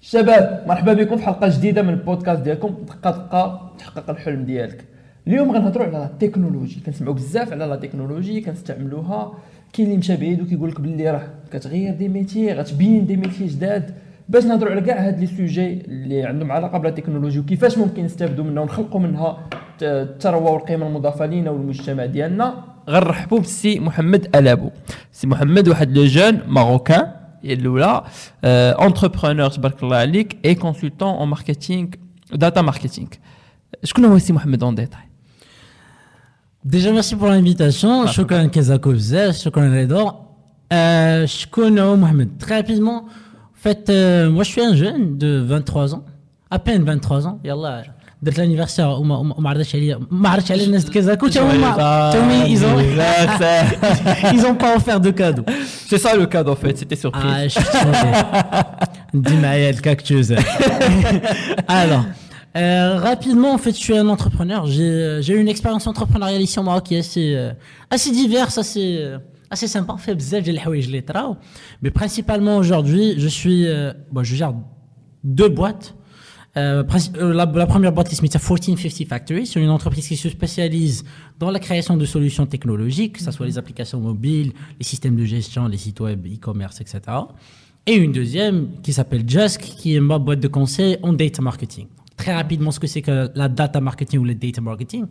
شباب مرحبا بكم في حلقة جديدة من البودكاست ديالكم. دقة دقة تحقق الحلم ديالك. اليوم غنهضروا على التكنولوجي كنسمعوا بزاف على la technologie كنستعملوها. كاين اللي مشى بعيد وكيقول لك باللي راه كتغير des métiers غتبين des métiers جداد. باش نهضروا على كاع هاد les sujets اللي عندهم علاقة بالتكنولوجي وكيفاش ممكن نستافدوا منها ونخلقوا منها الثروة والقيمة المضافة لينا والمجتمع ديالنا. غنرحبوا بالسي محمد الابو سي محمد واحد لو جون ماروكان الاولى انتربرونور تبارك الله عليك اي كونسلتون اون ماركتينغ داتا ماركتينغ شكون هو سي محمد اون ديتاي Déjà, merci pour l'invitation. Shukran Kezako Bzef, Shukran Redo. Euh, Shukran Mohamed. Très rapidement, en fait, euh, moi je suis un jeune de 23 ans, à peine 23 ans. Yallah, درت l'anniversaire وما وما عرضتش عليا ما عرضتش على الناس كازاكو تا هما تا هما ils ont ils ont pas offert de cadeau C'est ça le cadeau en fait, c'était surprise. ah je suis ندي معايا الكاكتوس alors euh, rapidement, en fait, je suis un entrepreneur. J'ai j'ai eu une expérience entrepreneuriale ici au Maroc qui est assez, euh, assez diverse, assez, euh, assez sympa. Fait bzaf ديال الحوايج اللي طراو. Mais principalement aujourd'hui, je suis, euh, bon, je gère deux boîtes. Euh, euh, la, première boîte qui se met à 1450 Factory, c'est une entreprise qui se spécialise dans la création de solutions technologiques, que ce soit les applications mobiles, les systèmes de gestion, les sites web, e-commerce, etc. Et une deuxième qui s'appelle Jusk, qui est ma boîte de conseil en data marketing. Très rapidement, ce que c'est que la data marketing ou le data marketing,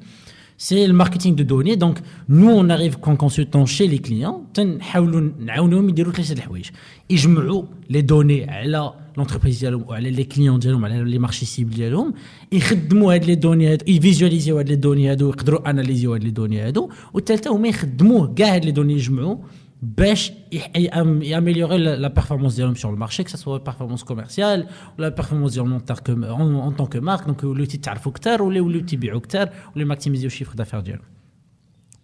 c'est le marketing de données. Donc, nous, on arrive comme consultants chez les clients, ils les données à l'entreprise, les clients, les marchés cibles, ils ils visualisent les données, ils analysent les données, et ils les données, et améliorer la performance des hommes sur le marché, que ce soit la performance commerciale la performance en, en, tant que marque. Donc, euh, le petit ou le petit ou le maximiser le chiffre d'affaires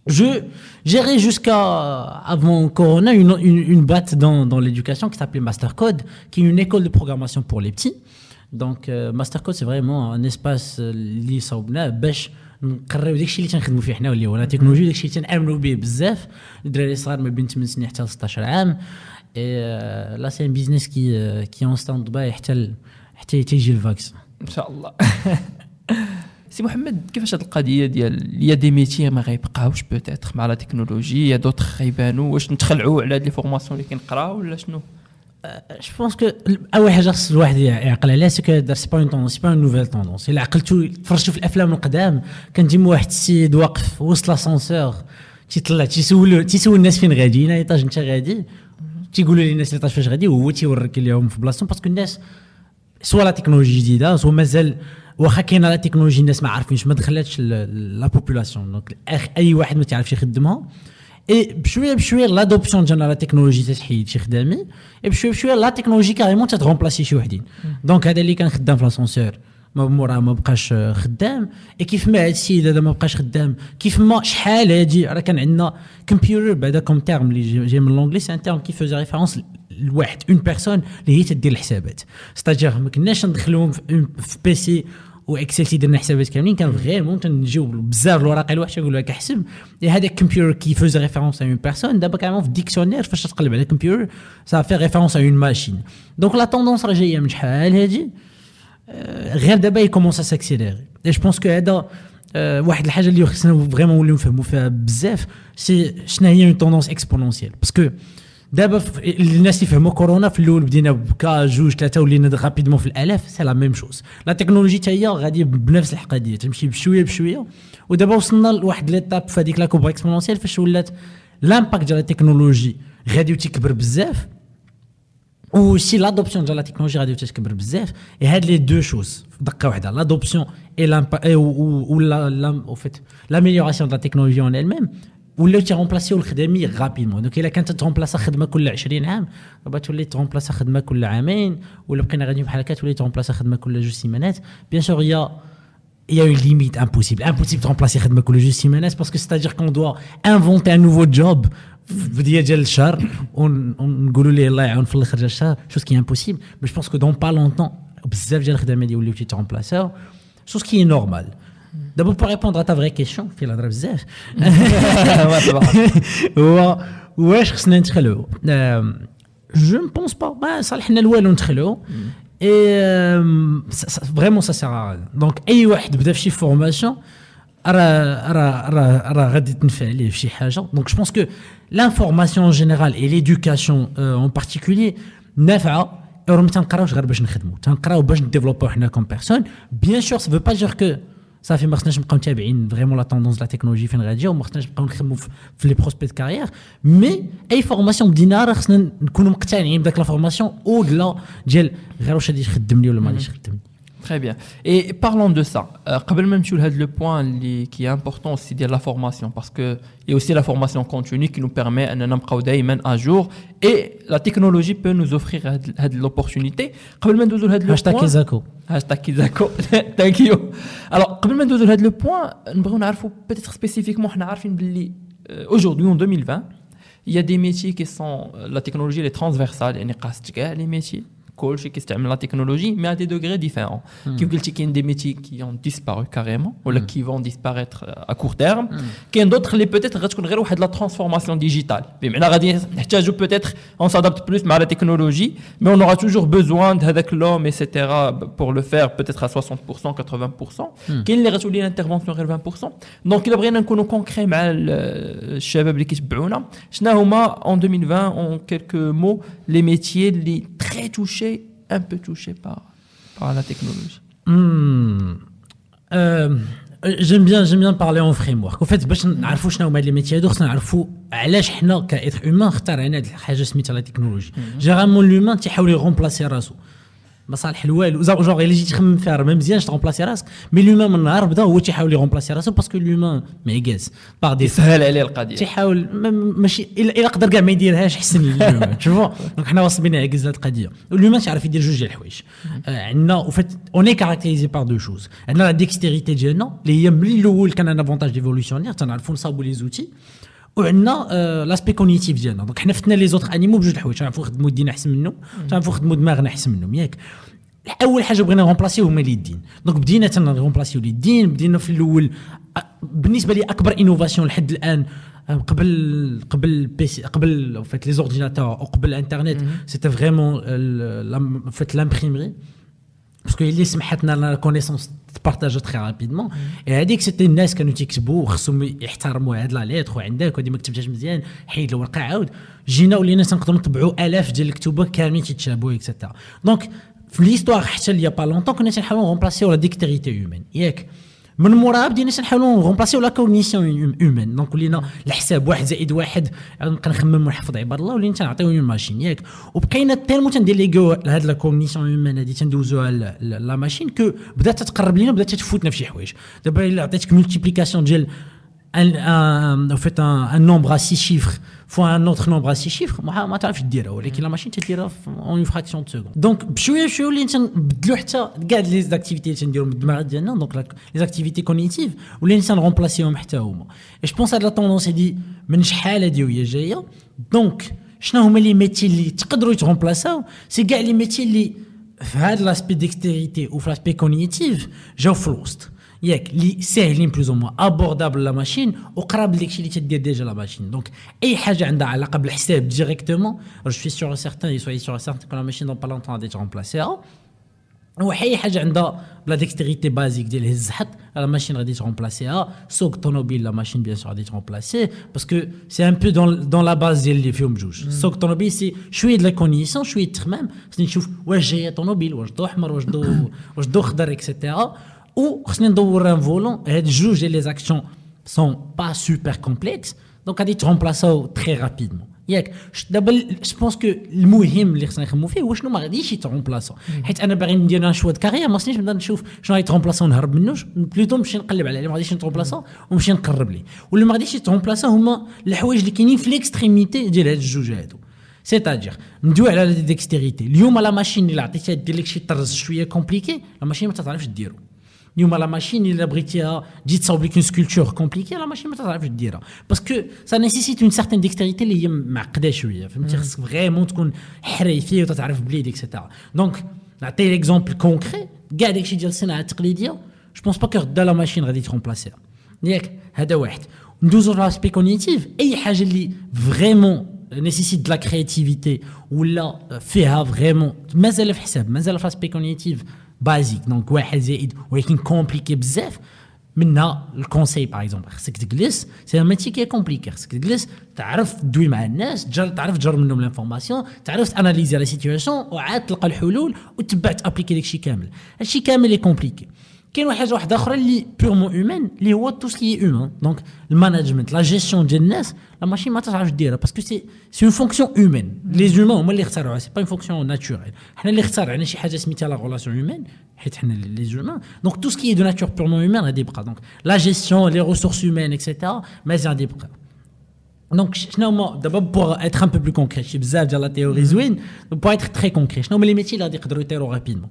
Je gérais jusqu'à avant Corona une, une, une boîte dans, l'éducation qui s'appelait Mastercode, qui est une école de programmation pour les petits. Donc, euh, Mastercode, c'est vraiment un espace euh, lié à نقريو داكشي اللي تنخدموا فيه حنا واللي هو la technologie داكشي اللي تنامنوا به بزاف. الدراري صغار ما بين 8 سنين حتى 16 عام. là c'est un business qui qui est en stand-by حتى حتى تيجي ال vaccin. إن شاء الله. سي محمد كيفاش هاد القضية ديال il y a des métiers ما غيبقاوش peut-être مع la technologie il y a d'autres غيبانوا واش نتخلعوا على هاد les formations اللي كنقراو ولا شنو؟ je pense que أول حاجة خص الواحد يعقل عليها c'est que c'est pas une tendance c'est pas une nouvelle tendance إلا عقلتو تفرجتو في الأفلام القدام كان ديما واحد السيد واقف وسط l'ascenseur تيطلع تيسول تيسول الناس فين غاديين étage أنت غادي؟ تيقولوا للناس اللي فاش غادي وهو تيوريك لهم في بلاصتهم parce que الناس soit la technologie جديدة soit مازال واخا كاينة la technologie الناس ما عارفينش ما دخلاتش la population donc أي واحد ما تعرفش يخدمها. اي بشويه بشويه لادوبسيون ديالنا لا تكنولوجي تتحيد شي خدامي اي بشويه بشويه لا تكنولوجي كاريمون تتغومبلاسي شي وحدين دونك هذا اللي كان خدام في لاسونسور ما موراه ما بقاش خدام اي كيف ما هذا السيد هذا ما بقاش خدام كيف ما شحال هادي راه كان عندنا كمبيوتر بعدا كوم تيرم اللي جاي- جاي من لونجلي سي ان تيرم كي فوزي ريفيرونس لواحد اون بيرسون اللي هي تدير الحسابات ستاجير ما كناش ندخلوهم في, une- في بيسي واكسل تيدير حسابات كاملين كان فريمون تنجيو بزاف الوراق الوحشه نقول لك احسب. هذا الكمبيوتر qui fait référence à une personne دابا carrément في ال dictionnaire فاش تقلب على الكمبيوتر ça fait référence à une machine donc la tendance راه جاية من شحال هادي؟ آه، غير دابا elle commence à s'accélérer et je pense que هذا آه، واحد الحاجة اللي خصنا vraiment نوليو نفهموا فيها بزاف c'est شنو هي une tendance exponentielle parce que دابا الناس اللي فهموا كورونا في الأول بدينا ب cas جوج ثلاثة ولينا rapidement في الالاف c'est la même chose. la technologie حتى هي غادي بنفس القضية تمشي بشوية بشوية. ودابا وصلنا لواحد ليتاب في هذيك لا كوبر إكسبونونسيال فاش ولات لامباكت ديال التكنولوجي غادي تكبر بزاف وسي لادوبسيون ديال لا تكنولوجي غادي تتكبر بزاف. هاد لي دو شوز دقة واحدة لادوبسيون اي لامبا و لا فيت لاميليوراسيون ديال لا تكنولوجي اون elle-même. ولاو تيغومبلاسيو الخدامي غابيدمون دونك الا كانت تغومبلاسا خدمه كل 20 عام دابا تولي تغومبلاسا خدمه كل عامين ولا بقينا غاديين بحال هكا تولي تغومبلاسا خدمه كل جوج سيمانات بيان سور هي il y a une limite impossible. Impossible de remplacer Khedma Koulo juste semaines parce que c'est-à-dire qu'on doit inventer un nouveau job في بدايه ديال الشهر ون- ونقولوا ليه الله يعاون في الاخر ديال الشهر شوز كي امبوسيبل مي جو بونس كو دون با لونتون بزاف ديال الخدمه اللي ولاو تيترومبلاساو شوز كي نورمال دابا بور ريبوندر ا تا فري كيسيون في الهضره بزاف هو واش خصنا ندخلو جو ne pense pas ما صالحنا الوالو ندخلو اي فريمون سا سير دونك اي واحد بدا في شي فورماسيون راه راه راه راه غادي تنفع ليه في شي حاجه دونك جو بونس كو لانفورماسيون ان جينيرال اي ليدوكاسيون اون بارتيكولي نافعه راه ما تنقراوش غير باش نخدموا تنقراو باش نديفلوبو حنا كوم بيرسون بيان سور سا فو با دير كو صافي ما خصناش نبقاو متابعين vraiment la tendance la technologie فين غادي وما خصناش نبقاو نخدموا في les prospects de carrière mais اي فورماسيون بدينا راه خصنا نكونوا مقتنعين بداك لا فورماسيون أو دلا ديال غير واش غادي يخدمني ولا ما غاديش يخدمني Très bien. Et parlons de ça. Euh, Qabel même sur le point qui est important, c'est la formation, parce que et aussi la formation continue qui nous permet de à jour. Et la technologie peut nous offrir l'opportunité. Qabel même le Hashtag Kizako. Hashtag Kizako. Thank you. Alors, Qabel même le point, nous voulons peut-être spécifiquement, euh, aujourd'hui, en 2020, il y a des métiers qui sont, euh, la technologie elle est transversale, elle est les métiers coach qui aiment la technologie, mais à des degrés différents. Hmm. Qui ont des métiers qui ont disparu carrément, ou là, hmm. qui vont disparaître euh, à court terme. Hmm. Qui d'autres, les peut-être, de la transformation digitale. Mais peut-être, on s'adapte plus à la technologie, mais on aura toujours besoin d'avec l'homme, etc., pour le faire, peut-être à 60%, 80%. Qui les résout l'intervention à 20%. Donc, il devrait être concret, mais le chabab qui se en 2020, en quelques mots, les métiers les très touchés un peu touché par, par la technologie. Hmm. Euh, j'aime bien j'aime bien parler en framework. En fait, باش نعرفوا شنو هما لي ميتي هادو خصنا نعرفوا علاش حنا كايتر هيومان اخترعنا هاد الحاجه سميتها لا تكنولوجي. جيرالمون لومان تيحاول يغومبلاسي راسو. مصالح الوالو جونغ الا جيت تخمم فيها راه ما مزيانش ت remplacer راسك. mais l'humain من النهار بدأ هو تيحاول ي remplacer راسو parce que l'humain معكاز باغي يسهل عليه القضية. تيحاول ماشي الا قدر كاع ما يديرهاش حسن لل humain تشوفوا donc حنا واصلين نعكز هذه القضية. l'humain تعرف يدير جوج ديال الحوايج. عندنا en fait on est caractérisés par deux choses عندنا la dextérité ديالنا اللي هي من الأول كان un avantage évolutionnaire تنعرفوا نصاوبوا les outils. وعندنا l'aspect cognitif ديالنا. donc حنا فتنا les autres animaux بجوج الحوايج. تنعرفوا نخدموا يدينا أحسن منه تنعرفوا نخدموا دماغنا أحسن منهم. ياك. أول حاجة بغينا ن remplacer و هما اليدين donc بدينا تن remplacer و اليدين بدينا في الأول بالنسبة لي أكبر innovation لحد الآن قبل قبل PC قبل en fait les ordinateurs وقبل الانترنت c'était vraiment en fait l'imprimerie parce que هي اللي سمحتنا la connaissance ت partager très rapidement هذيك c'était الناس كانوا تيكتبوا وخصهم يحترموا هاد la lettre وعندك ودي ما كتبتهاش مزيان حيد الورقه عاود جينا ولينا تنقدروا نطبعوا الاف ديال الكتب كاملين تيتشابهوا et cetera donc في l'histoire حتى y a pas longtemps كنا تنحاولوا ن remplacer و la dextérité humaine ياك من موراها بدينا تنحاولوا ن remplacer و la cognition humaine donc ولينا الحساب واحد زائد واحد نبقى نخمم ونحفظ عباد الله ولينا تنعطيو une machine ياك. وبقينا تيرمو تن déléguer و هاد la cognition humaine هادي تندوزوها لا ماشين كو بدات تتقرب لينا بدات تفوتنا في شي حوايج. دابا إلا عطيتك مولتيبليكاسيون ديال un, un, en fait un, un nombre à 6 chiffres fois un autre nombre à 6 chiffres ما ما تعرفش ديرها ولكن لا ماشين تديرها اون اون فراكسيون دو سكوند دونك بشويه بشويه ولينا تنبدلوا حتى كاع لي زاكتيفيتي اللي تنديرو من الدماغ ديالنا دونك لي زاكتيفيتي كونيتيف ولينا تنغومبلاسيوهم حتى هما جو بونس هاد لا طوندونس هادي من شحال هادي وهي جايه دونك شنو هما لي ميتي اللي تقدروا يتغومبلاساو سي كاع لي ميتي اللي في هاد لاسبي ديكستيريتي وفي لاسبي كونيتيف جاو في الوسط ياك اللي ساهلين بلوز موا ابوردابل لا ماشين وقراب لداكشي اللي تدير ديجا لا ماشين دونك اي حاجه عندها علاقه بالحساب ديريكتومون جو سوي سيغ سيغتان سوي سيغ سيغتان كو لا ماشين دون با لونتون غادي ترومبلاسيها اي حاجه عندها بلا ديكستريتي بازيك ديال هز حط لا ماشين غادي ترومبلاسيها سوق طوموبيل لا ماشين بيان سور غادي ترومبلاسي باسكو سي ان بو دون دون لا باز ديال اللي فيهم جوج سوق طوموبيل سي شويه د لا كونيسيون شويه التخمام خصني نشوف واش جايه طوموبيل واش ضو احمر واش ضو واش ضو خضر اكسيتيرا خصني ندور ان فولون هاد جوج ديال لي زاكسيون سون با سوبر كومبلكس دونك غادي ترومبلاساو تري رابيدمون ياك دابا جو بونس كو المهم اللي خصنا نخمو فيه هو شنو ما غاديش يترومبلاسو حيت انا باغي ندير ان شوا كارير ما خصنيش نبدا نشوف شنو غيترومبلاسو ونهرب منه بلوتو نمشي نقلب على اللي ما غاديش يترومبلاسو ونمشي نقرب ليه واللي ما غاديش يترومبلاسو هما الحوايج اللي كاينين في ليكستريميتي ديال هاد الجوج هادو سيتادير ندوي على لا ديكستيريتي اليوم لا ماشين اللي عطيتها دير لك شي طرز شويه كومبليكي لا ماشين ما تعرفش ديرو اليوم لا ماشين الا بغيتيها تجي تصاوب لك اون سكولتور كومبليكي لا ماشين ما تعرفش ديرها باسكو سا نيسيسيت اون سارتين ديكستيريتي اللي هي معقده شويه فهمتي خصك فريمون تكون حريفي وتعرف بليد اكسيتيرا دونك نعطي ليكزومبل كونكري كاع داكشي ديال الصناعه التقليديه جو بونس با كو غدا لا ماشين غادي ترومبلاسيها ياك هذا واحد ندوزو لاسبي كونيتيف اي حاجه اللي فريمون nécessite de la créativité ولا فيها فريمون مازال في حساب مازال في لاسبي كوغنيتيف بازيك دونك واحد زائد ولكن compliqué بزاف. منها ال conseil par exemple خصك تجلس. c'est un cas compliqué خصك تجلس تعرف تدوي مع الناس تعرف تجر منهم l'information تعرف ت analyser la situation وعاد تلقى الحلول وتبع ت appliquer داكشي كامل. هادشي كامل لي compliqué كاين واحد حاجه واحده اخرى اللي بيغمون هيومان اللي هو تو سكي هيومان دونك المانجمنت لا جيستيون ديال الناس لا ماشين ما تعرفش ديرها باسكو سي سي اون فونكسيون هيومان لي زومان هما اللي اخترعوها سي با اون فونكسيون ناتوريل حنا اللي اخترعنا شي حاجه سميتها لا غولاسيون هيومان حيت حنا لي زومان دونك تو سكي دو ناتور بيغمون هيومان غادي يبقى دونك لا جيستيون لي ريسورس هيومان اكسيتيرا مازال غادي يبقى دونك شنو هما دابا بوغ اتر ان بو بلو كونكري شي بزاف ديال لا تيوري زوين بوغ اتر تري كونكري شنو هما لي ميتي اللي غادي يقدروا يطيروا رابيدمون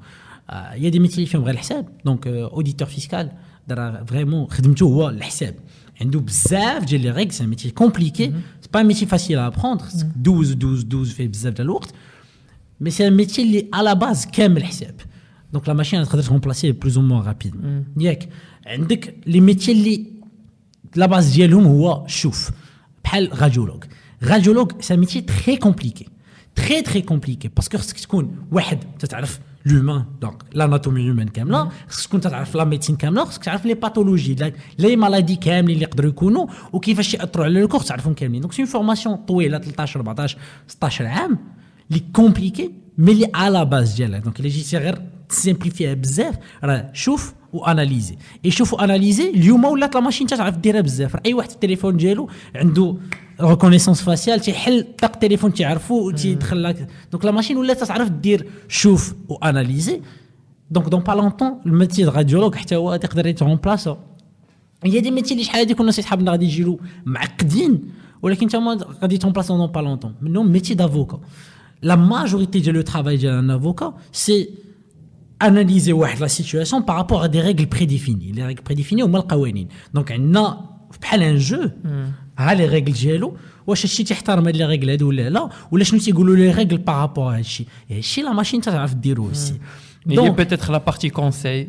il y a des métiers qui font غير الحساب دونك اوديتور فيسكال دار فريمون خدمته هو الحساب عنده بزاف ديال لي ريغ سي ان ميتي كومبليكي سي با ميتي فاسيل ابروندر 12 12 12 فيه بزاف ديال الوقت مي سي ان ميتي اللي على باز كامل حساب دونك لا ماشين تقدر ترومبلاسي بلوز او موان رابيد ياك عندك لي ميتي اللي لا باز ديالهم هو شوف بحال راديولوج راديولوج سي ان ميتي تري كومبليكي تري تري كومبليكي باسكو خصك تكون واحد تتعرف لومان دونك لاناتومي هيومان كامله خصك تكون تعرف لا ميديسين كامله خصك تعرف لي باثولوجي لي مالادي كاملين اللي يقدروا يكونوا وكيفاش ياثروا على الكور تعرفهم كاملين دونك سي فورماسيون طويله 13 14 16 عام اللي كومبليكي مي اللي على باز ديالها دونك الا جيتي غير تسيمبليفيها بزاف راه شوف واناليزي اي شوف واناليزي اليوم ولات لا ماشين تعرف ديرها بزاف اي واحد التليفون ديالو عنده ريكونيسونس فاسيال تيحل طاق التليفون تيعرفو وتيدخل لك دونك لا ماشين ولات تعرف دير شوف واناليزي دونك دون با لونتون الميتي د راديولوج حتى هو تقدر يترومبلاسا هي دي ميتي اللي شحال هادي كنا يتحبنا غادي يجيو معقدين ولكن تا غادي يترومبلاسا دون با لونتون منهم ميتي دافوكا لا ماجوريتي ديال لو ترافاي ديال ان افوكا سي اناليزي واحد لا سيتوياسيون بارابور ا دي ريغل بريديفيني لي ريغل بريديفيني هما القوانين دونك عندنا بحال ان جو ها لي ريغل ديالو واش هادشي تيحترم هاد لي ريغل هادو ولا لا ولا شنو تيقولوا لي ريغل بارابور هادشي هادشي لا ماشين تعرف ديرو aussi donc peut-être la partie conseil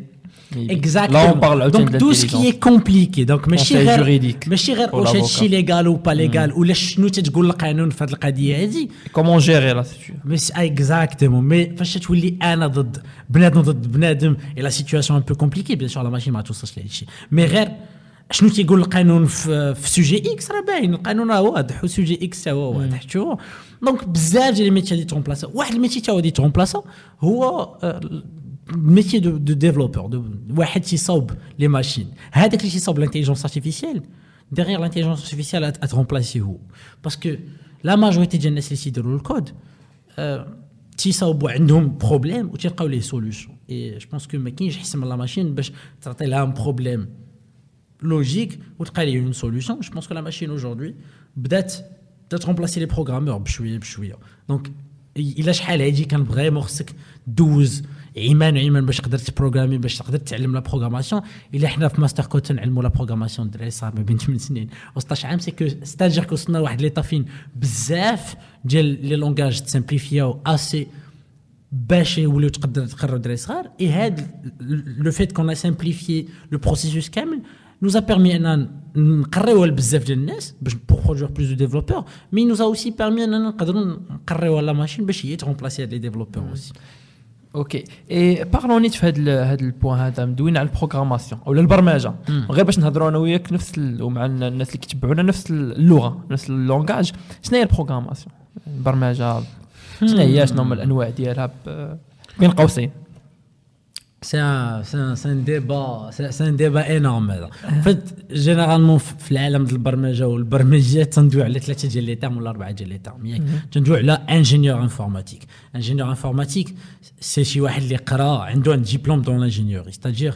Exactement. Là, on parle donc tout ce qui est compliqué donc ماشي غير juridique ماشي غير واش هادشي ليغال ou pas légal ولا شنو تتقول القانون في هاد القضيه هادي comment gérer la situation مي اكزاكتومون مي فاش تولي انا ضد بنادم ضد بنادم اي لا سيتوياسيون ان بو كومبليكي بيان سور لا ماشين ما توصلش لهادشي مي غير شنو تيقول القانون في, في سوجي اكس راه باين القانون راه واضح وسوجي اكس هو واضح شو دونك بزاف ديال الميتي اللي ترومبلاسا واحد الميتي تا هو اللي ترومبلاسا هو الميتي دو دو ديفلوبور واحد تيصاوب لي ماشين هذاك اللي تيصاوب لانتيليجونس ارتيفيسيال ديغيغ لانتيليجونس ارتيفيسيال اترومبلاسي هو باسكو لا ماجوريتي ديال الناس اللي تيديروا الكود تيصاوبوا عندهم بروبليم وتلقاو ليه سوليوشن اي جو بونس كو ما كاينش احسن من لا ماشين باش تعطي لها بروبليم logique ou de une solution. Je pense que la machine aujourd'hui, peut-être remplacer les programmeurs Donc, il a dit qu'il vraiment 12 إيمان ايمان باش تقدر ت programmer باش تقدر تعلم la programmation. إلا حنا في Master Code تنعلموا la programmation الدراري صار ما بين 8 سنين. و16 عام c'est que c'est-à-dire que وصلنا لواحد l'état فين بزاف ديال les langages ت simplifier او aussi باش يوليو تقدر تقرر الدراري صغار. et هاد le fait qu'on simplifie le processus كامل nous a permis ان نقريوها لبزاف ديال الناس باش pour produire plus de développeurs mais nous a aussi permis أننا نقدروا نقريوها la machine باش هي ت remplacer هاد les développeurs aussi ok et parlons نيت في هذا هذا ال point هذا مدوين على ال programmation ولا البرمجه غير باش نهضروا أنا وياك نفس ومع الناس اللي كيتبعونا نفس اللغة نفس ال langage شنو هي ال programmation؟ البرمجة؟ شنو هي؟ شنو هما الأنواع ديالها؟ بين قوسين. C'est un, débat c'est un débat énorme هذا généralement في العالم ديال البرمجة والبرمجيات تندوي على ثلاثة ديال les termes ولا أربعة ديال les termes ياك تندوي على ingénieur informatique ingénieur informatique c'est شي واحد اللي قرا عنده un diplôme d'ingénieur c'est-à-dire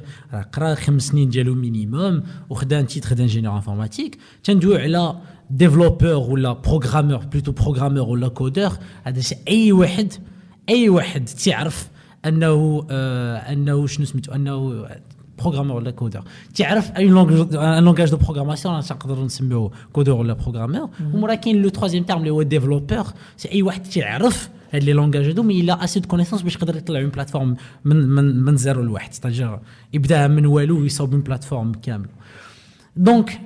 قرا خمس سنين ديالو minimum وخدا un titre d'ingénieur informatique تندوي على développeur ولا programmeur plutôt programmeur ولا codeur هذا أي واحد أي واحد تيعرف أنه آه أنه شنو سميتو أنه programmeur ولا codeur تعرف اي langage de programmation نقدروا نسميوه codeur ولا programmeur ومورا كاين le troisième terme اللي هو développeur c'est أي واحد تعرف هاد les langages هادو mais il a assez de connaissances باش يقدر يطلع une plateforme من من من زيرو لواحد. ستاجير يبدا من والو ويصاوب اون بلاتفورم كاملة. دونك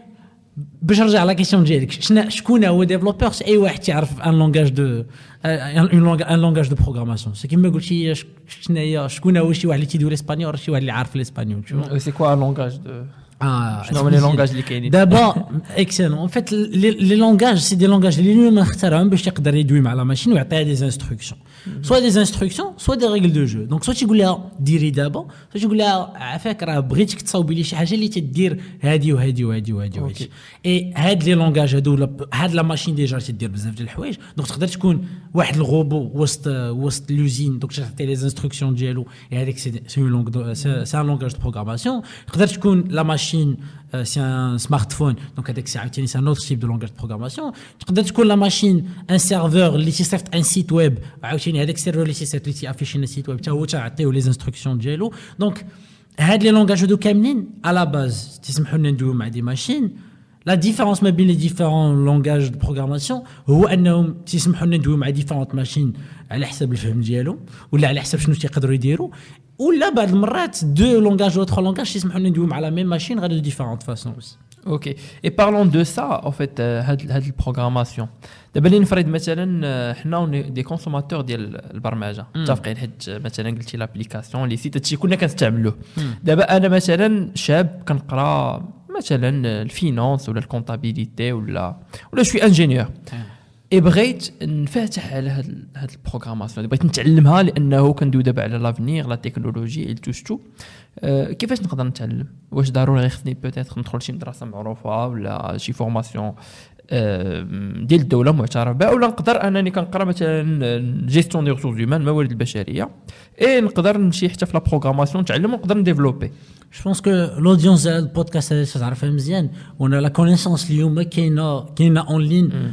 باش نرجع على كيسيون ديالك شنا شكون هو ديفلوبور اي واحد تيعرف ان لونغاج دو ان لونغاج دو بروغراماسيون سي كيما قلتي شنا هي شكون هو شي واحد اللي تيدوي الاسبانيول ولا شي واحد اللي عارف الاسبانيول سي كوا ان لونغاج دو اه شنو هما لي لونغاج اللي كاينين دابا اكسلون ان فيت لي لونغاج سي دي لونغاج اللي اليوم اخترعهم باش يقدر يدوي مع لا ماشين ويعطيها دي انستركسيون سوا دي انستركسيون سوا دي ريغل دو جو دونك سوا تيقول لها ديري دابا سوا تيقول لها عافاك راه بغيتك تصاوبي لي شي حاجه اللي تدير هادي وهادي وهادي وهادي وهادي اي هاد لي لونغاج هادو هاد لا ماشين ديجا تدير بزاف ديال الحوايج دونك تقدر تكون واحد الغوبو وسط وسط لوزين دونك تعطي لي انستركسيون ديالو هذيك سي سي ان لونغاج دو بروغراماسيون تقدر تكون لا ماشين سي ان سمارت فون دونك هذاك سي عاوتاني سي ان اوتر تيب دو لونغاج دو بروغراماسيون تقدر تكون لا ماشين ان سيرفور اللي تيصيفط ان سيت ويب عاوتاني هذاك السيرفور اللي تيصيفط اللي تيافيشي السيت ويب حتى هو تعطيو لي انستركسيون ديالو دونك هاد لي لونغاج هادو كاملين على باز تسمحوا لنا ندويو مع دي ماشين لا ديفيرونس ما بين لي ديفيرون لونغاج دو بروغراماسيون هو انهم تيسمحوا لنا ندويو مع ديفيرونت ماشين على حسب الفهم ديالهم ولا على حسب شنو تيقدروا يديروا ولا بعض المرات دو لونغاج ولا تخوا لونغاج تسمحوا لنا ندويو مع لا ميم ماشين غير دو ديفيرونت فاسون اوكي اي بارلون دو سا او فيت هاد هاد البروغراماسيون دابا اللي نفرض مثلا حنا دي كونسوماتور ديال البرمجه متفقين حيت مثلا قلتي لابليكاسيون اللي سيت هادشي كنا كنستعملوه دابا انا مثلا شاب كنقرا مثلا الفينونس ولا الكونتابيليتي ولا ولا شوي انجينيور. اي بغيت نفتح على هاد هاد البروغراماسيون بغيت نتعلمها لأنه كندوي دابا على لافنيغ لا تكنولوجي توش تو. أه كيفاش نقدر نتعلم؟ واش ضروري غيخصني peut-être ندخل شي مدرسة معروفة ولا شي formation ديال الدولة معترف بها ولا نقدر أنني كنقرأ مثلا gestion des ressources humaines موارد البشرية إي نقدر نمشي حتى في la programmation نتعلم ونقدر ن développer. je pense que l'audience البودكاست هذا تعرفها مزيان وأنا la connaissance اليوم كاينة كاينة en ligne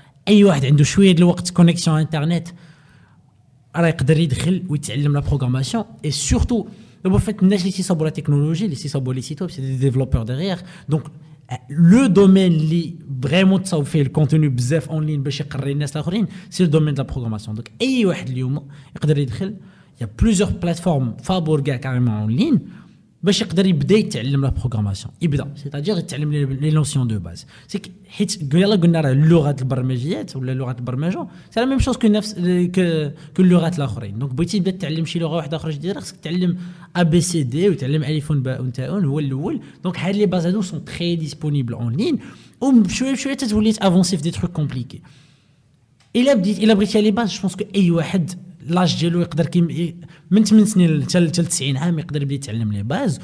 اي واحد عنده شويه الوقت كونيكسيون انترنت راه يقدر يدخل ويتعلم لا بروغراماسيون اي سورتو دابا فات الناس اللي تيصاوبوا لا تكنولوجي اللي تيصاوبوا لي سيت ويب سي دي ديفلوبور ديغيغ دونك لو دومين اللي فريمون تصاوب فيه الكونتوني بزاف اون لين باش يقري الناس الاخرين سي الدومين دو لا بروغراماسيون دونك اي واحد اليوم يقدر يدخل يا بلوزيور بلاتفورم فابور كاع كاريمون اون لين باش يقدر يبدا يتعلم لا بروغراماسيون يبدا سيتادير يتعلم لي نوسيون دو باز سي حيت يلا قلنا راه اللغات البرمجيات ولا لغات البرمجة c'est la même chose que نفس كو اللغات الآخرين. donc بغيتي تبدا تتعلم شي لغة واحدة أخرى جديدة خصك تعلم A B C D وتعلم ألف باء تاء هو الأول. donc هاد les bases هادو sont très disponibles en ligne وبشويه بشويه تتولي ت avancer في des trucs compliqués إلا بديت إلا بغيتي les bases je pense que أي واحد l'âge ديالو يقدر كيم من 8 سنين حتى 90 عام يقدر يبدأ يتعلم les bases.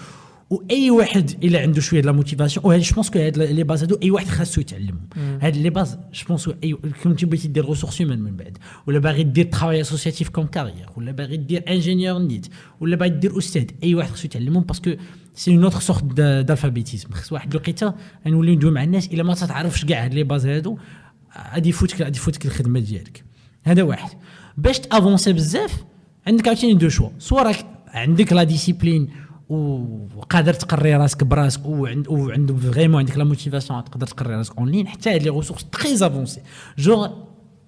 واي واحد إلا عنده شوية la motivation وهذا je pense que هاد les bases هادو أي واحد خاصو يتعلمهم هاد les bases je pense et كنتي بغيتي دير ressources humaines من بعد ولا باغي دير travail associatif comme carrière ولا باغي دير ingénieur net ولا باغي دير أستاذ أي واحد خاصو يتعلمهم parce que c'est une autre sorte d'alphabétisme خص واحد الوقيته نوليو ندوي مع الناس إلا ما تعرفش كاع هاد les bases هادو غادي يفوتك غادي يفوتك الخدمة ديالك. هذا واحد. باش تافونسي بزاف عندك عاوتاني دو شوا سوا راك عندك لا ديسيبلين وقادر تقري راسك براسك وعند وعند فريمون عندك لا موتيفاسيون تقدر تقري راسك اون لين حتى هاد لي ريسورس تري افونسي جو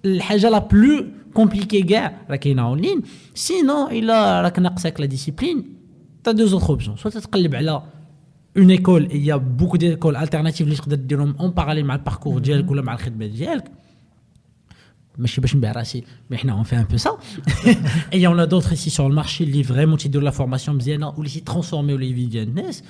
الحاجه لا بلو كومبليكي كاع راه كاينه اون لين سينو الا راك ناقصك لا ديسيبلين تا دو زوتر اوبسيون سوا تتقلب على اون ايكول يا بوكو ديكول التيرناتيف اللي تقدر ديرهم اون باراليل مع الباركور ديالك ولا مع الخدمه ديالك ماشي باش نبيع راسي. mais حنا on fait un peu ça et on d'autres ici sur المارشي اللي vraiment تيديروا la formation مزيانه واللي تي transformer و les vies ديال الناس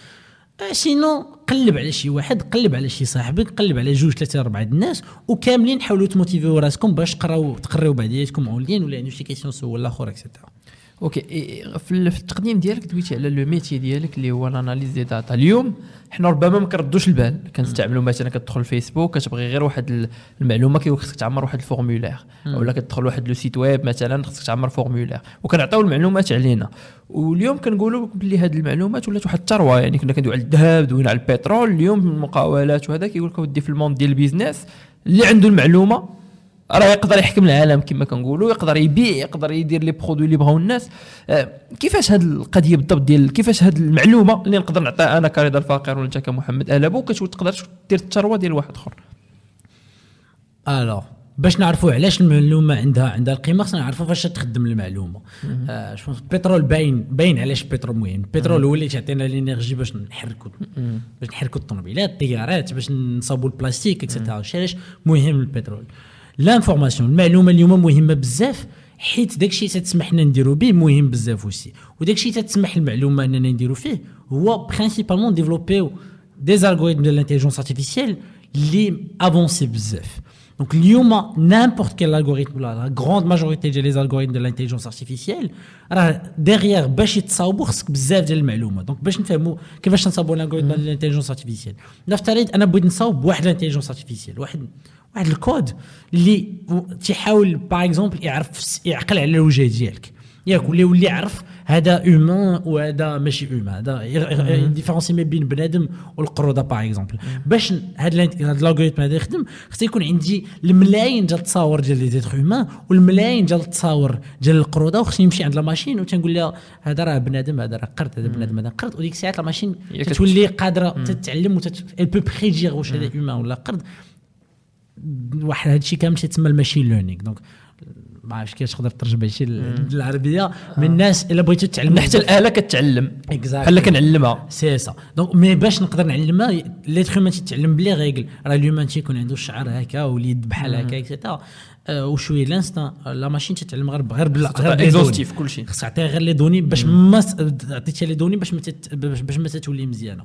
sinon قلب على شي واحد قلب على شي صاحبك قلب على جوج ثلاثة اربعه الناس وكاملين حاولوا ت motiver و راسكم باش تقراو تقريو بعضياتكم en ligne ولا عندو شي question سول الآخر et cetera OK في ال- في التقديم ديالك دويتي على le métier ديالك اللي هو ال analyse des data اليوم حنا ربما ما كنردوش البال كنستعملوا مثلا كتدخل فيسبوك كتبغي غير واحد ال- المعلومة كيقول خصك تعمر واحد ال formulaire ولا كتدخل واحد le site web مثلا خصك تعمر formulaire وكنعطيو المعلومات علينا. واليوم كنقولوا بلي هذه المعلومات ولات واحد الثروة يعني كنا كندويو على الذهب دوينا على البترول اليوم المقاولات وهذا كيقول لك ودي في ال monde ديال ال business اللي عنده المعلومة راه يقدر يحكم العالم كما كنقولوا يقدر يبيع يقدر يدير les produits اللي بغاو الناس. آه، كيفاش هذه القضية بالضبط ديال كيفاش هذه المعلومة اللي نقدر نعطيها أنا كرضا الفقير ولا أنت كمحمد ألابو كتقدر دير الثروه ديال واحد آخر؟ alors باش نعرفوا علاش المعلومة عندها عندها القيمة خصنا نعرفوا فاش تخدم المعلومة. آه شوف البترول باين باين علاش البترول مهم. البترول هو اللي تعطينا ال énergie باش نحركوا باش نحركوا الطوموبيلات الطيارات باش نصاوبوا البلاستيك et cetera علاش مهم البترول؟ لانفورماسيون المعلومه اليوم مهمه بزاف حيت داكشي تتسمح لنا نديرو به مهم بزاف وسي وداكشي تتسمح المعلومه اننا نديرو فيه هو برينسيبالمون ديفلوبيو دي زالغوريثم دو لانتيليجونس ارتيفيسيال اللي افونسي بزاف دونك اليوم نامبورت كيل الغوريثم ولا لا غروند ماجوريتي ديال لي زالغوريثم دو لانتيليجونس ارتيفيسيال راه ديغيغ باش يتصاوبوا خصك بزاف ديال المعلومات دونك باش نفهموا كيفاش نصاوبوا الالغوريثم ديال لانتيليجونس ارتيفيسيال نفترض انا بغيت نصاوب واحد لانتيليجونس ارتيفيسيال واحد واحد الكود اللي تيحاول باغ اكزومبل يعرف يعقل على الوجه ديالك. ياك ولا يولي يعرف هذا humain وهذا ماشي humain هذا différencier ما بين بنادم والقرودة par exemple باش هذا ال algorithme هذا يخدم خص يكون عندي الملايين ديال التصاور ديال les êtres humains والملايين ديال التصاور ديال القرودة وخصني نمشي عند la machine وتنقول لها هذا راه بنادم هذا راه قرد هذا بنادم هذا قرد. وديك الساعات la machine هي كت- تتولي قادرة تتعلم وتت peut prédire واش هذا humain ولا قرد. واحد هادشي كامل تيتسمى ال machine learning. donc ما عرفتش كيفاش تقدر ترجم هادشي بالعربيه من الناس إلا بغيتو تعلموا حتى الآلة كتعلم. بحال كنعلمها. سي سا. دونك مي باش نقدر نعلمها ليتر هيومان تيتعلم بلي ريغل راه الهيومان تيكون عنده الشعر هكا واليد بحال هكا اكسيتيرا آه، وشوية لانستان لا ماشين تتعلم غير غير بلا غير اكزوستيف دوني. كل شيء خص تعطيها غير لي دوني باش ما عطيتها لي دوني باش ما باش باش ما تتولي مزيانة.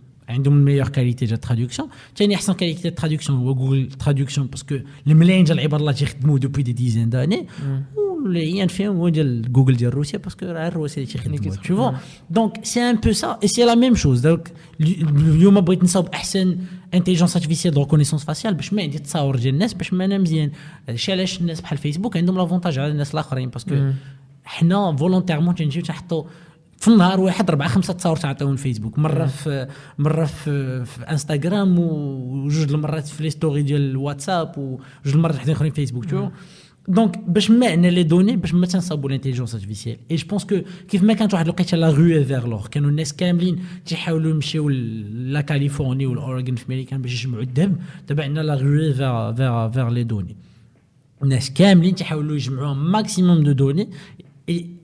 عندهم الميور كاليتي ديال الترادكسيون ثاني احسن كاليتي ديال الترادكسيون هو جوجل ترادكسيون باسكو الملايين ديال العبارات تيخدموا دوبوي دي ديزين داني واللي فيهم هو ديال جوجل ديال روسيا باسكو راه الروسيا اللي تيخدموا تو فوا دونك سي ان بو سا اي سي لا ميم شوز دونك اليوم بغيت نصاوب احسن انتيليجونس ارتيفيسيال دو ريكونيسونس فاسيال باش ما عندي تصاور ديال الناس باش ما انا مزيان هادشي علاش الناس بحال فيسبوك عندهم لافونتاج على الناس الاخرين باسكو حنا فولونتيرمون تنجيو تنحطوا في النهار واحد اربعه خمسة تصاور تعطيهم الفيسبوك مرة في مرة في, في إنستغرام وجوج المرات في les stories ديال الواتساب وجوج المرات وحدين أخرين في فيسبوك tout donc باش ما عندنا les données باش ما تنصابوا ال intelligence artificielle et je pense que كيف ما كانت واحد الوقيتة la ruée vers l'or كانوا الناس كاملين تيحاولوا يمشيو la Californie والاوريغون في أمريكان باش يجمعوا الذهب دابا عندنا la ruée vers vers vers les données الناس كاملين تيحاولوا يجمعوا ماكسيموم دو دوني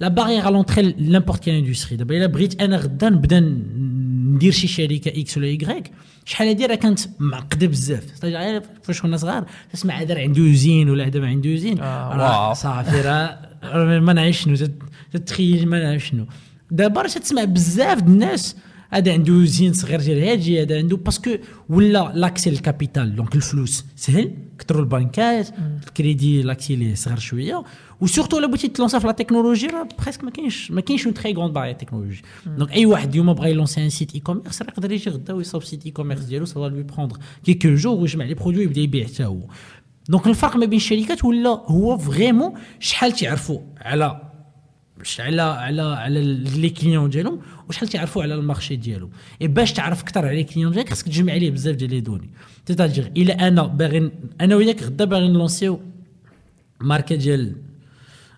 لا بارير على لونتري لامبورت كان اندستري دابا الا بغيت أنا غدا نبدا ندير شي شركه إكس ولا يكغيك شحال هادي راه كانت معقده بزاف فاش كنا صغار تسمع هذا راه عنده يوزين ولا هذا ما عنده يوزين آه،. صافي راه ما نعرف شنو تت- تتخيل ما نعرف شنو دابا راه تسمع بزاف د الناس هذا عنده يوزين صغير ديال هادي هذا عنده باسكو ولا لاكسي للكابيتال دونك الفلوس سهل. كثروا البنكات الكريدي l'accès ليه صغير شوية. و surtout إلا بغيتي ت lancer في la technologie راه presque ما كاينش ما كاينش une très grande barrière technologique donc أي واحد اليوم بغى ي lancer un site e-commerce راه يقدر يجي غدا ويصاوب site e-commerce ديالو ça lui prendre quelques jours ويجمع les produits ويبدأ يبيع حتى هو. donc الفرق ما بين الشركات ولا هو vraiment شحال تعرفوا على واش على على على les clients ديالهم وشحال تيعرفوا على المارشي ديالهم إي باش تعرف أكثر على les clients ديالك خاصك تجمع عليه بزاف ديال les données. تيتاجير إلا أنا باغي أنا وياك غدا باغي ن lancer و ماركة ديال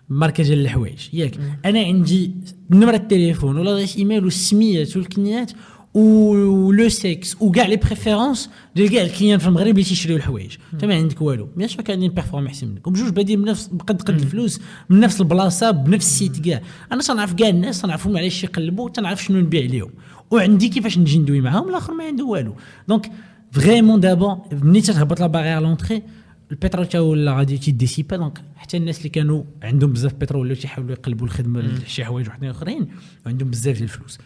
ماركة ديال الحوايج. ياك. أنا عندي نمرة التليفون ولا إيميل والسميات والكنيات و le sexe وكاع les préférences ديال كاع ال clients في المغرب اللي تيشريو الحوايج. انت ما عندك والو. bien sûr كاين performe احسن منك بجوج بادين بنفس بقد قد الفلوس من نفس البلاصة بنفس ال site كاع. أنا تنعرف كاع الناس تنعرفهم علاش يقلبوا تنعرف شنو نبيع لهم وعندي كيفاش نجي ندوي معاهم الآخر ما عنده والو. دونك فريمون دابا ملي تهبط لا باغيير لونتري البترول تا ولا غادي تيديسيبا دونك حتى الناس اللي كانوا عندهم بزاف بترول ولاو تيحاولوا يقلبوا الخدمة لشي حوايج وحدين آخرين وعندهم بزاف ديال الفلوس.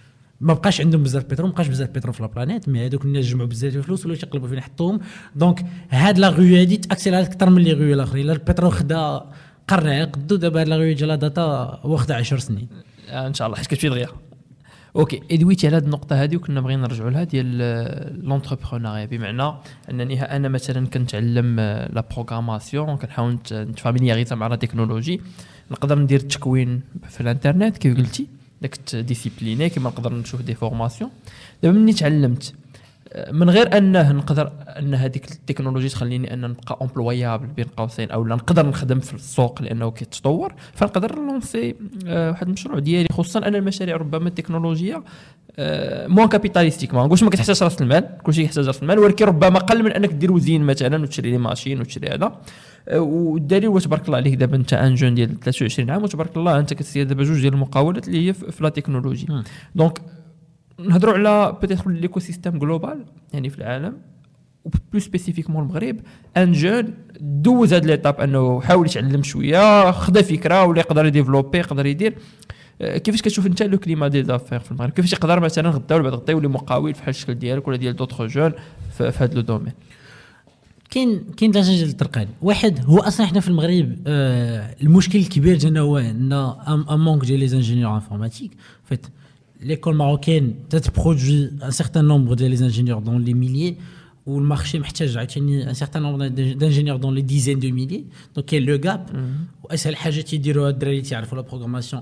ما بقاش عندهم بزاف بترول ما بقاش بزاف بترول في لابلانيت مي هذوك الناس جمعوا بزاف الفلوس ولاو تيقلبوا فين يحطوهم دونك هاد لا غيو هادي تأكسيلات أكثر من لي غيو الآخرين. البترول خدا قرن قدو دابا هاد لا غيو ديال داتا واخدة 10 سنين. آه إن شاء الله حيت دغيا. أوكي ادويتي على هذه النقطة هذه وكنا بغينا نرجعوا لها ديال l'entrepreneuriat بمعنى أنني أنا مثلا كنتعلم la programmation كنحاول نت familiarisa مع la technologie نقدر ندير التكوين في الإنترنت كيف قلتي؟ داك discipliné كما نقدر نشوف des formations. دابا مني تعلمت من غير أنه نقدر أن هذيك التكنولوجي تخليني أن نبقى employable بين قوسين أو نقدر نخدم في السوق لأنه كيتطور فنقدر ن lancer آه، واحد المشروع ديالي خصوصا أن المشاريع ربما التكنولوجية moins capitalistiques ما نقولش ما كتحتاجش راس المال كلشي يحتاج راس المال ولكن ربما قل من أنك دير وزين مثلا وتشري les machines وتشري هذا. آه، والدليل هو تبارك الله عليك دابا أنت أن jeune ديال 23 عام وتبارك الله أنت كتسير دابا جوج ديال المقاولات اللي هي في la technologie. Donc نهضروا على peut-être l'écosystème global يعني في العالم plus spécifiquement المغرب. un jeune دوز هاد l'étape أنه حاول يتعلم شوية خدا فكرة ولا يقدر ي développer يقدر يدير. آه، كيفاش كتشوف انت le climat des affaires في المغرب؟ كيفاش يقدر مثلا غدا ولا بعد غدا يولي مقاول بحال الشكل ديالك ولا ديال d'autres jeunes في هذا le domaine؟ كاين كاين ثلاثة ديال الطرقان واحد هو أصلا حنا في المغرب آه المشكل الكبير ديالنا هو un un manque ديال les ingénieurs informatiques. Vite peut-être produit un certain nombre d'ingénieurs dans les milliers ou le marché محتاج certain nombre d'ingénieurs dans les dizaines de milliers. Donc il y a le gap. وأسهل حاجة تيديروها الدراري اللي تعرفوا لا بروغراماسيون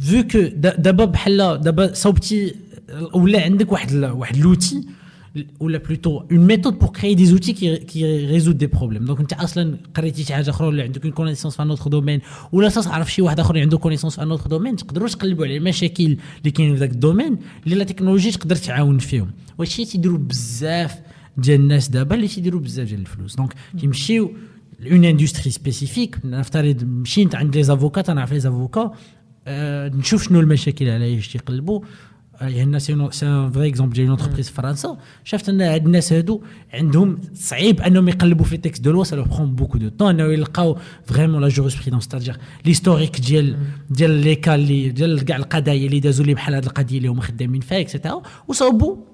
Il faut que دابا بحال دابا صوبتي ولا عندك واحد واحد l'outil ولا plutôt une méthode pour créer des outils qui qui résoudent des problèmes donc انت أصلا قريتي شي حاجة أخرى ولا عندك une connaissance في un autre domaine ولا تعرف شي واحد اخر عنده connaissance في un autre domaine تقدروا تقلبوا على المشاكل اللي كاينين في ذاك الدومين اللي la technologie تقدر تعاون فيهم وهادشي تيديروا بزاف ديال الناس دابا اللي تيديروا بزاف ديال الفلوس donc تيمشيو une industrie spécifique نفترض مشيت عند les avocats تنعرف les avocats نشوف شنو المشاكل علاش تيقلبوا يعني c'est un vrai exemple ديال entreprise في فرنسا شفت أن هاد الناس هادو عندهم صعيب أنهم يقلبوا في ال textes de loi ça leur prend beaucoup de temps أنه يلقاو vraiment la jurisprudence c'est-à-dire l'historique ديال ديال les cas ديال كاع القضايا اللي دازوا لي بحال هاد القضية اللي هما خدامين فيها et cetera وصاوبوا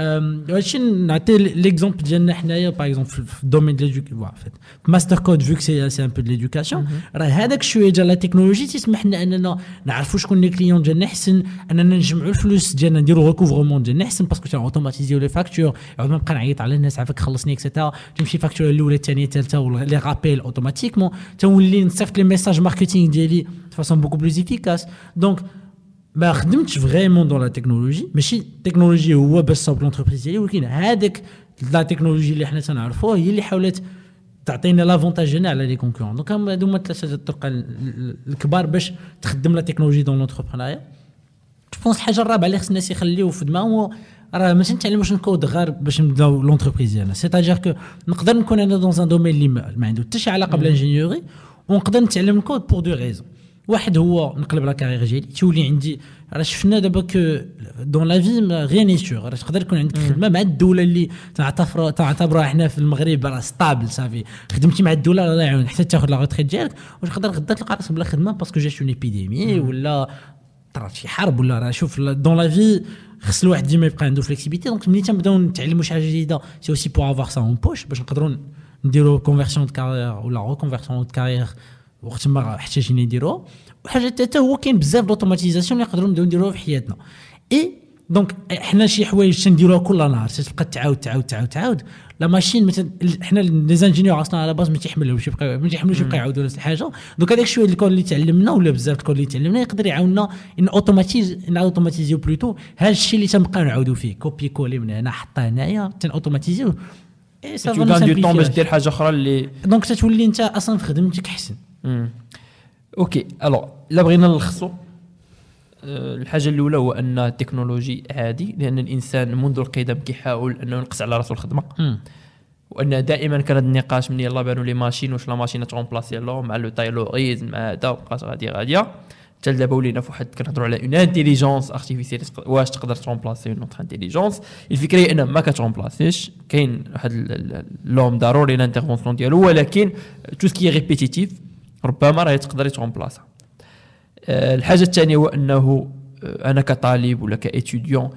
Euh, l'exemple par exemple domaine de l'éducation voilà, en fait. Mastercode vu que c'est un peu de l'éducation. Mm-hmm. La technologie les clients le recouvrement parce que tu automatisé les factures. Les rappels automatiquement. Tu as les messages marketing de façon beaucoup plus efficace. ما خدمتش vraiment dans la technologie ماشي التكنولوجي هو باش صوب l'entreprise ديالي ولكن هذاك la technologie اللي حنا تنعرفوها هي اللي حاولت تعطينا l'avantage هنا على les concurrents donc هادو هما ثلاثة الطرق الكبار باش تخدم la technologie dans l'entrepreneuriat je pense الحاجة الرابعة اللي خص الناس يخليو في دماغهم راه ماشي نتعلموش ن coder غير باش نبداو l'entreprise ديالنا. C'est-à-dire que نقدر نكون أنا dans un domaine اللي ما ما عنده حتى شي علاقة ب l'ingénierie ونقدر نتعلم ال code pour deux raisons واحد هو نقلب la carrière ديالي تولي عندي راه شفنا دابا que dans la vie rien n'est sûr راه تقدر يكون عندك خدمة مع الدولة اللي تعتبر تعتبرها حنا في المغرب راه stable صافي. خدمتي مع الدولة الله يعاون حتى تاخذ la retraite ديالك وتقدر غدا تلقى راسك بلا خدمة parce que جات une épidémie ولا طرات شي حرب ولا راه شوف dans la vie خص الواحد ديما يبقى عنده flexibilité donc ملي تنبداو نتعلموا شي حاجة جديدة c'est aussi pour avoir ça en poche باش نقدروا نديروا conversion de carrière ولا reconversion de carrière وقت ما احتاجين نديروه وحاجة حتى هو كاين بزاف d'automatisation اللي نقدروا نبداو نديروها في حياتنا. Et donc حنا شي حوايج تنديروها كل نهار تبقى تعاود تعاود تعاود تعاود. La machine مثلا حنا les ingénieurs أصلا على base ما تيحملوش يبقى ما تيحملوش يبقى يعاودوا نفس الحاجة donc هذاك شوية الكود اللي تعلمنا ولا بزاف الكود اللي تعلمنا يقدر يعاوننا. ن automatise ن automatiser يو plutôt هذا الشيء اللي تنبقاو نعاودوا فيه. Copier-coller من هنا حطها هنايا تن automatiser يو اي سافا دو طون باش دير حاجة أخرى اللي donc تتولي أنت أصلا في خدمتك أحسن. Ok. Alors الا بغينا نلخصوا آه، الحاجة الأولى هو أن التكنولوجي عادي لأن الإنسان منذ القدم كيحاول أنه ينقص على رأسه الخدمة. وأن دائما كان هذا النقاش من يلاه بانوا les machines واش la machine ت remplacer l'homme مع le taylorisme مع هذا وبقات غادي غاديه حتى دابا ولينا في واحد كنهضروا على une intelligence artificielle واش تقدر ت remplacer une autre intelligence الفكرة هي أنها ما كت remplacer ش كاين واحد l'homme ضروري ال intervention ديالو ولكن tout ce qui est répétitif ربما راه تقدر ت remplaça آه، الحاجة الثانية هو أنه آه، أنا كطالب ولا ك étudiant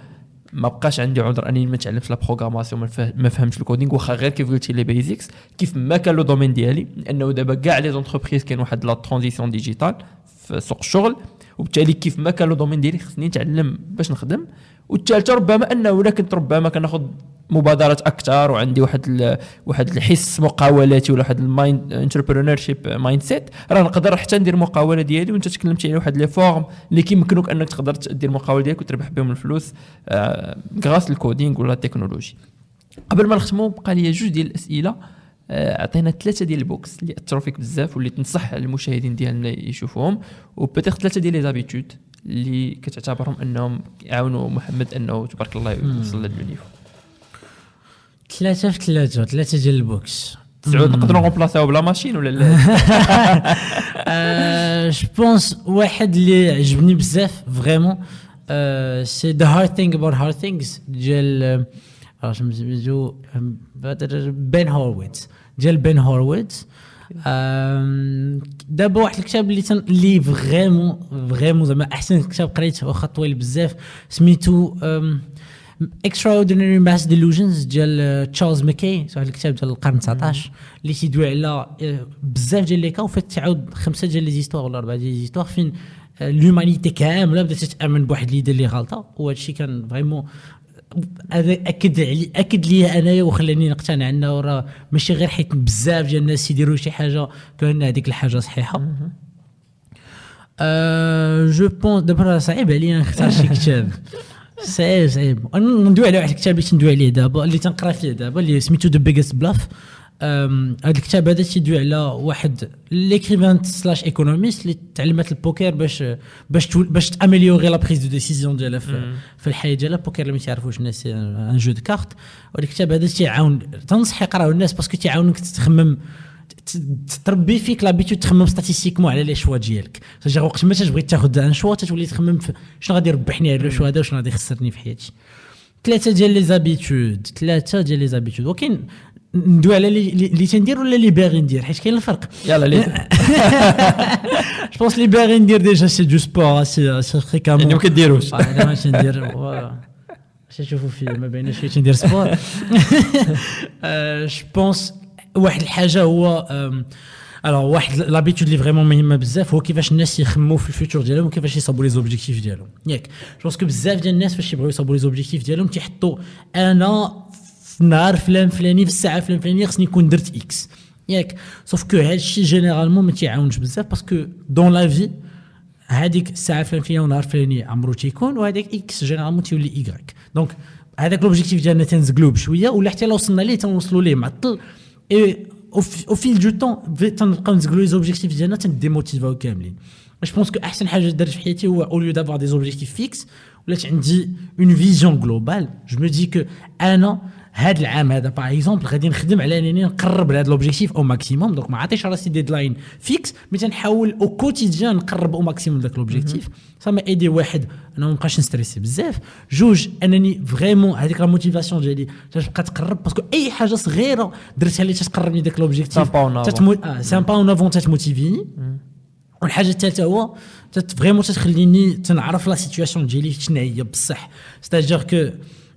ما بقاش عندي عذر انني ما تعلمش la programmation ما فهمتش ال coding واخا غير كيف قلتي لي basics كيف ما كان le domaine ديالي لأنه دابا كاع les entreprises كاين واحد la transition digitale في سوق الشغل وبالتالي كيف ما كان le domaine ديالي خصني نتعلم باش نخدم والثالثه ربما أنه كنت ربما كناخذ مبادرات أكثر وعندي واحد واحد الحس مقاولاتي ولا واحد ال mind entrepreneurship mindset راه نقدر حتى ندير مقاولة ديالي وأنت تكلمتي على واحد les formes اللي كيمكنوك أنك تقدر دير المقاوله ديالك وتربح بهم الفلوس grâce ال coding ولا التكنولوجي قبل ما نختموا بقى لي جوج ديال الأسئلة آه، عطينا ثلاثة ديال ال books اللي اثروا فيك بزاف واللي تنصح المشاهدين ديالنا يشوفوهم و peut-être ثلاثة ديال les habitudes اللي كتعتبرهم أنهم يعاونوا محمد أنه تبارك الله يوصل لهذا ال niveau ثلاثة في ثلاثة ثلاثة ديال ال books. سعود نقدروا ن remplacer يو ب la machine ولا لا؟ Je pense واحد اللي عجبني بزاف vraiment c'est The Hard Thing About Hard Things ديال Ben Horowitz ديال Ben Horowitz دابا واحد الكتاب اللي تن... اللي vraiment vraiment زعما أحسن كتاب قريته واخا طويل بزاف سميتو Extraordinary Mass Delusions ديال تشارلز ماكي واحد الكتاب ديال القرن 19 اللي تيدوي على آه، بزاف ديال les cas وفات تعاود خمسة ديال les histoires ولا اربعه ديال les histoires فين l'humanité كاملة بدات تامن بواحد l'idée اللي غلطة وهذا الشيء كان vraiment أكد علي أكد لي أنايا وخلاني نقتنع أنه راه ماشي غير حيت بزاف ديال الناس يديروا شي حاجة كان هذيك الحاجة صحيحة. je pense دابا صعيب عليا نختار شي كتاب. صعيب صعيب. ندوي على واحد الكتاب اللي تندوي عليه دابا اللي تنقرا فيه دابا اللي سميتو The Biggest Bluff هذا الكتاب هذا تيدوي على واحد l'écrivain slash économiste اللي تعلمت البوكر باش باش باش ت améliorer la prise de décision ديالها في, في الحياة ديالها. البوكر اللي ما تعرفوش الناس un jeu de cartes والكتاب هذا تيعاون تنصح يقراو الناس parce que تيعاونك تخمم تربي فيك l'habitude تخمم statistiquement على les choix ديالك. سجا وقت ما تبغي تاخذ un choix تولي تخمم في شنو غادي يربحني على ال choix هذا وشنو غادي يخسرني في حياتي. ثلاثة ديال les habitudes ثلاثة ديال les habitudes وكاين ندوي على اللي تندير ولا اللي باغي ندير؟ حيت كاين الفرق. يلا لي. je pense اللي باغي ندير déjà c'est du sport c'est c'est fréquemment يعني ما كديروش أنا ماشي ندير باش تشوفوا في ما بيناش فين ندير sport je pense واحد الحاجة هو alors واحد l'habitude اللي vraiment مهمه بزاف هو كيفاش الناس يخموا في ال futur ديالهم وكيفاش يصاوبوا les objectifs ديالهم. ياك je pense بزاف ديال الناس فاش يبغيو يصاوبوا les objectifs ديالهم تيحطوا أنا في النهار فلان فلاني في الساعة فلان فلانيه خصني نكون درت X ياك. sauf que هذا الشيء généralement ما تيعاونش بزاف parce que dans la vie هذيك الساعة فلانيه ونهار فلاني عمرو تيكون وهذاك X généralement تيولي ايكغيك donc هذاك l'objectif ديالنا تنزقلو بشويه ولا حتى لو وصلنا ليه تنوصلوا ليه معطل et au fil du temps تنبقاو نزقلو les objectifs ديالنا تنديموتيفاو كاملين. je pense que أحسن حاجة درت في حياتي هو au lieu d'avoir des objectifs fixes ولات عندي une vision globale je me dis que أنا هذا العام هذا par exemple غادي نخدم على أنني نقرب لهذا l'objectif au maximum donc ما عطيش راسي deadline fixe mais تنحاول au quotidien نقرب au maximum ذاك l'objectif ça m'a aidé واحد أنا ما نبقاش ن stresser بزاف. جوج أنني vraiment هذيك la motivation ديالي تبقى تقرب parce que أي حاجة صغيرة درتها اللي تتقربني ذاك l'objectif c'est un pas en avant تتموتيفيني والحاجة الثالثه هو vraiment تتخليني تنعرف la situation ديالي شنو هي بصح. c'est-à-dire que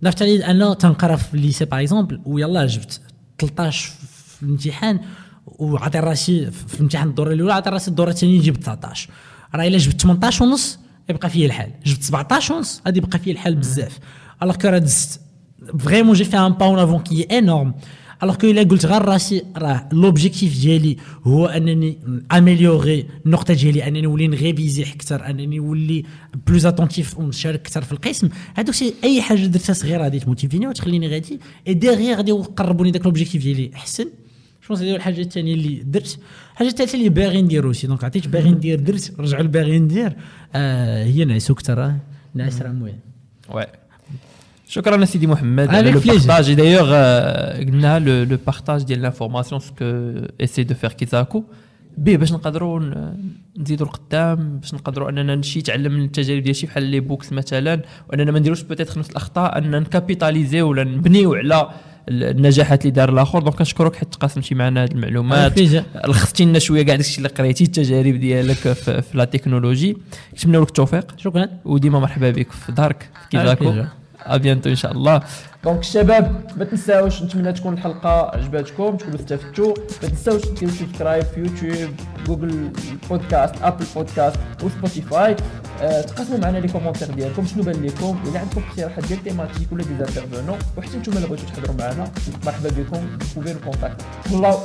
نفترض أنا تنقرا في ال lycée par exemple ويلا جبت 13 في الامتحان وعطي راسي في الامتحان الدورة الأولى عطي راسي الدورة الثانية نجيب 19 راه إلا جبت 18 ونص يبقى فيا الحال. جبت 17 ونص غادي يبقى فيا الحال بزاف. alors que راه دزت. vraiment j'ai fait un pas en avant qui est énorme alors que الا قلت غير راسي راه l'objectif ديالي هو انني améliorer النقطه ديالي انني نولي ن réviser أكثر انني نولي plus attentif ونشارك أكثر في القسم هادوك اي حاجة درتها صغيره غادي تموتيفيني وتخليني غادي اي ديغيغ غادي يقربوني داك l'objectif ديالي احسن جو هذه الحاجة الثانية اللي درت الحاجة الثالثه اللي باغي ندير aussi donc عطيت باغي ندير درت رجعوا لباغي ندير آه هي نعسو أكثر نعس راه مهم شكرا سيدي محمد. على le partage d'ailleurs قلنا le partage ديال l'information ce qu'on essaie de faire كيزاكو به باش نقدروا نزيدوا القدام باش نقدروا أننا شي تعلم من التجارب ديال شي بحال لي بوكس مثلا وأننا ما نديروش peut-être نفس الأخطاء أن ن capitaliser ولا نبنيو على النجاحات اللي دار الآخر. donc كنشكرك حيت تقاسمتي معنا هذه المعلومات. لخصتي لنا شوية كاع داكشي اللي قريتي التجارب ديالك في, في la technologie نتمنى لك التوفيق. شكرا. وديما مرحبا بك في دارك كيزاكو à bientôt إن شاء الله. donc الشباب ما تنساوش نتمنى تكون الحلقة عجباتكم تكونوا استفدتوا. ما تنساوش ديروا subscribe في يوتيوب جوجل بودكاست أبل بودكاست وسبوتيفاي أه تقاسموا معنا les commentaires ديالكم شنو بان لكم إلا عندكم اقتراحات ديال thématiques ولا des intervenants وحتى نتوما اللي بغيتوا تحضروا معنا. مرحبا بكم pouvez nous contacter الله